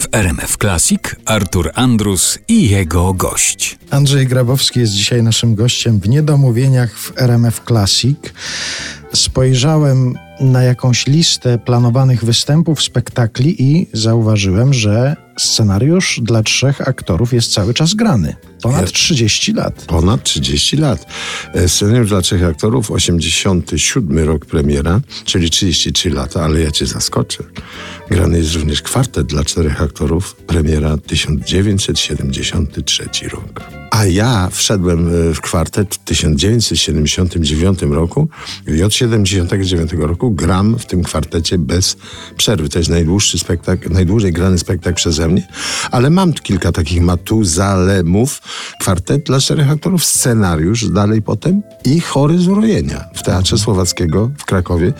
W RMF Classic Artur Andrus i jego gość. Andrzej Grabowski jest dzisiaj naszym gościem w Niedomówieniach w RMF Classic. Spojrzałem na jakąś listę planowanych występów, spektakli i zauważyłem, że scenariusz dla trzech aktorów jest cały czas grany. Ponad 30 lat. Ponad 30 lat. E, Scenariusz dla trzech aktorów, 87 rok premiera, czyli 33 lata, ale ja cię zaskoczę. Grany jest również kwartet dla czterech aktorów, premiera 1973 rok. A ja wszedłem e, w kwartet w 1979 roku i od 79 roku gram w tym kwartecie bez przerwy. To jest najdłuższy spektakl, najdłużej grany spektakl mnie, ale mam kilka takich matuzalemów. Kwartet dla czterech aktorów, scenariusz dalej potem i chory z urojenia w Teatrze Słowackiego w Krakowie,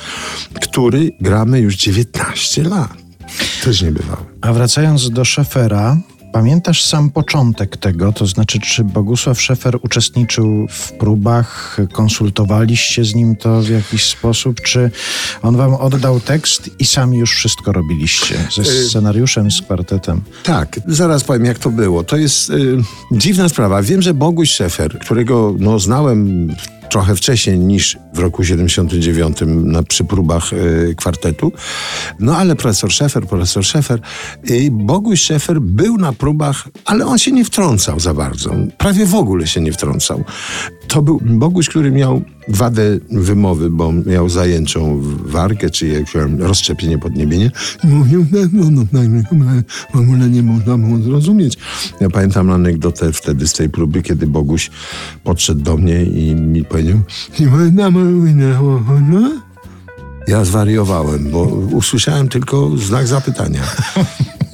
który gramy już 19 lat. Też nie bywało. A wracając do Szefera, pamiętasz sam początek tego? To znaczy, czy Bogusław Szefer uczestniczył w próbach? Konsultowaliście z nim to w jakiś sposób? Czy on wam oddał tekst i sami już wszystko robiliście? Ze scenariuszem, z kwartetem? Tak, zaraz powiem, jak to było. To jest y, dziwna sprawa. Wiem, że Boguś Szefer, którego no, znałem trochę wcześniej niż w roku 79 na, przy próbach y, kwartetu. No ale profesor Szefer, profesor Szefer i Boguś Szefer był na próbach, ale on się nie wtrącał za bardzo. Prawie w ogóle się nie wtrącał. To był Boguś, który miał wadę wymowy, bo miał zajęczą wargę, czy jakieś rozszczepienie, podniebienie. I mówił, no, no, no, no, w ogóle nie można było zrozumieć. Ja pamiętam anegdotę wtedy z tej próby, kiedy Boguś podszedł do mnie i mi powiedział, no. ja zwariowałem, bo usłyszałem tylko znak zapytania.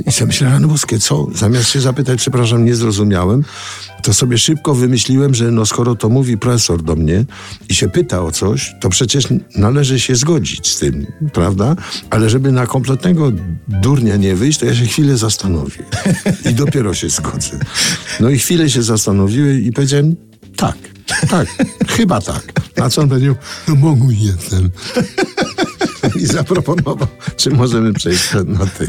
I sobie myślałem, no boskie, co? Zamiast się zapytać, przepraszam, nie zrozumiałem, to sobie szybko wymyśliłem, że no skoro to mówi profesor do mnie i się pyta o coś, to przecież należy się zgodzić z tym, prawda? Ale żeby na kompletnego durnia nie wyjść, to ja się chwilę zastanowię. I dopiero się zgodzę. No i chwilę się zastanowiłem i powiedziałem, tak, tak, chyba tak. Na co on powiedział, no mogу jestem. I zaproponował, czy możemy przejść na tej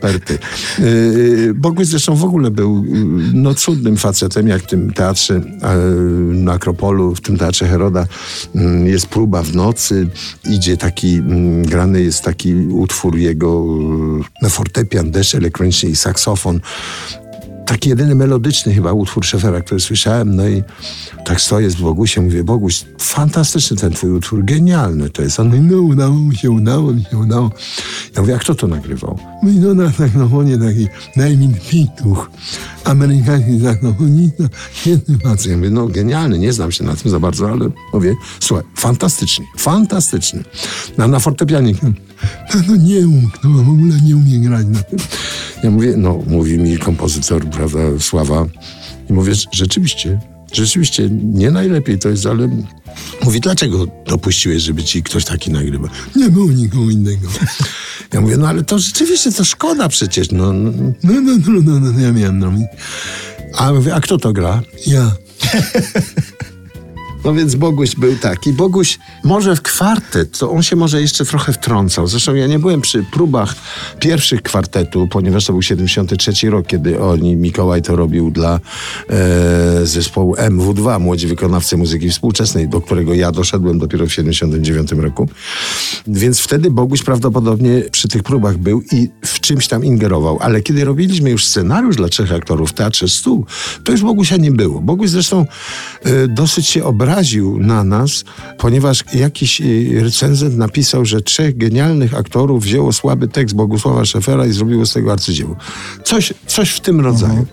perty. Yy, Boguś zresztą w ogóle był yy, no, cudnym facetem, jak w tym teatrze yy, na Akropolu, w tym teatrze Heroda yy, jest próba w nocy, idzie taki, yy, grany jest taki utwór jego yy, na fortepian, deszcz elektroniczny i saksofon taki jedyny melodyczny chyba utwór Szefera, który słyszałem, no i tak stoję z Bogusiem, mówię, Boguś, fantastyczny ten twój utwór, genialny to jest. On mówi, no udało mi się, udało mi się, udało. Ja mówię, a kto to nagrywał? Mówi, no na saksofonie taki David Pituch, amerykański saksofonista, świetny facet. Ja mówię, no genialny, nie znam się na tym za bardzo, ale mówię, słuchaj, fantastyczny, fantastyczny. No, na fortepianie, no, no nie umknął, w ogóle nie umie grać na tym. Ja mówię, no mówi mi kompozytor, prawda, Sława i mówię, rzeczywiście, rzeczywiście nie najlepiej to jest, ale mówi, dlaczego dopuściłeś, żeby ci ktoś taki nagrywa? Nie było nikogo innego. Ja mówię, no ale to rzeczywiście to szkoda przecież, no, no, no, no, no, no, no ja miałem robić. A a kto to gra? Ja. No więc Boguś był taki. Boguś może w kwartet, to on się może jeszcze trochę wtrącał. Zresztą ja nie byłem przy próbach pierwszych kwartetu, ponieważ to był 73 rok, kiedy oni, Mikołaj to robił dla e, zespołu MW2, Młodzi Wykonawcy Muzyki Współczesnej, do którego ja doszedłem dopiero w 79 roku. Więc wtedy Boguś prawdopodobnie przy tych próbach był i w czymś tam ingerował. Ale kiedy robiliśmy już scenariusz dla trzech aktorów w Teatrze Stół, to już Bogusia nie było. Boguś zresztą e, dosyć się obraził na nas, ponieważ jakiś y, recenzent napisał, że trzech genialnych aktorów wzięło słaby tekst Bogusława Szefera i zrobiło z tego arcydzieło. Coś, coś w tym rodzaju.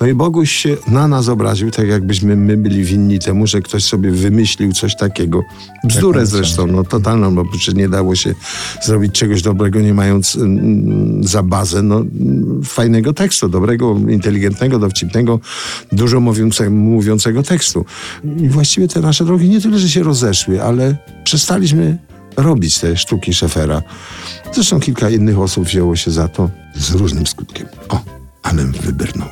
No i Boguś się na nas obraził, tak jakbyśmy my byli winni temu, że ktoś sobie wymyślił coś takiego. Bzdurę zresztą, no totalną, bo przecież nie dało się zrobić czegoś dobrego, nie mając mm, za bazę no, fajnego tekstu, dobrego, inteligentnego, dowcipnego, dużo mówiącego, mówiącego tekstu. I właściwie te nasze drogi nie tyle, że się rozeszły, ale przestaliśmy robić te sztuki szefera. Zresztą kilka innych osób wzięło się za to z różnym skutkiem. O, ale wybrnął.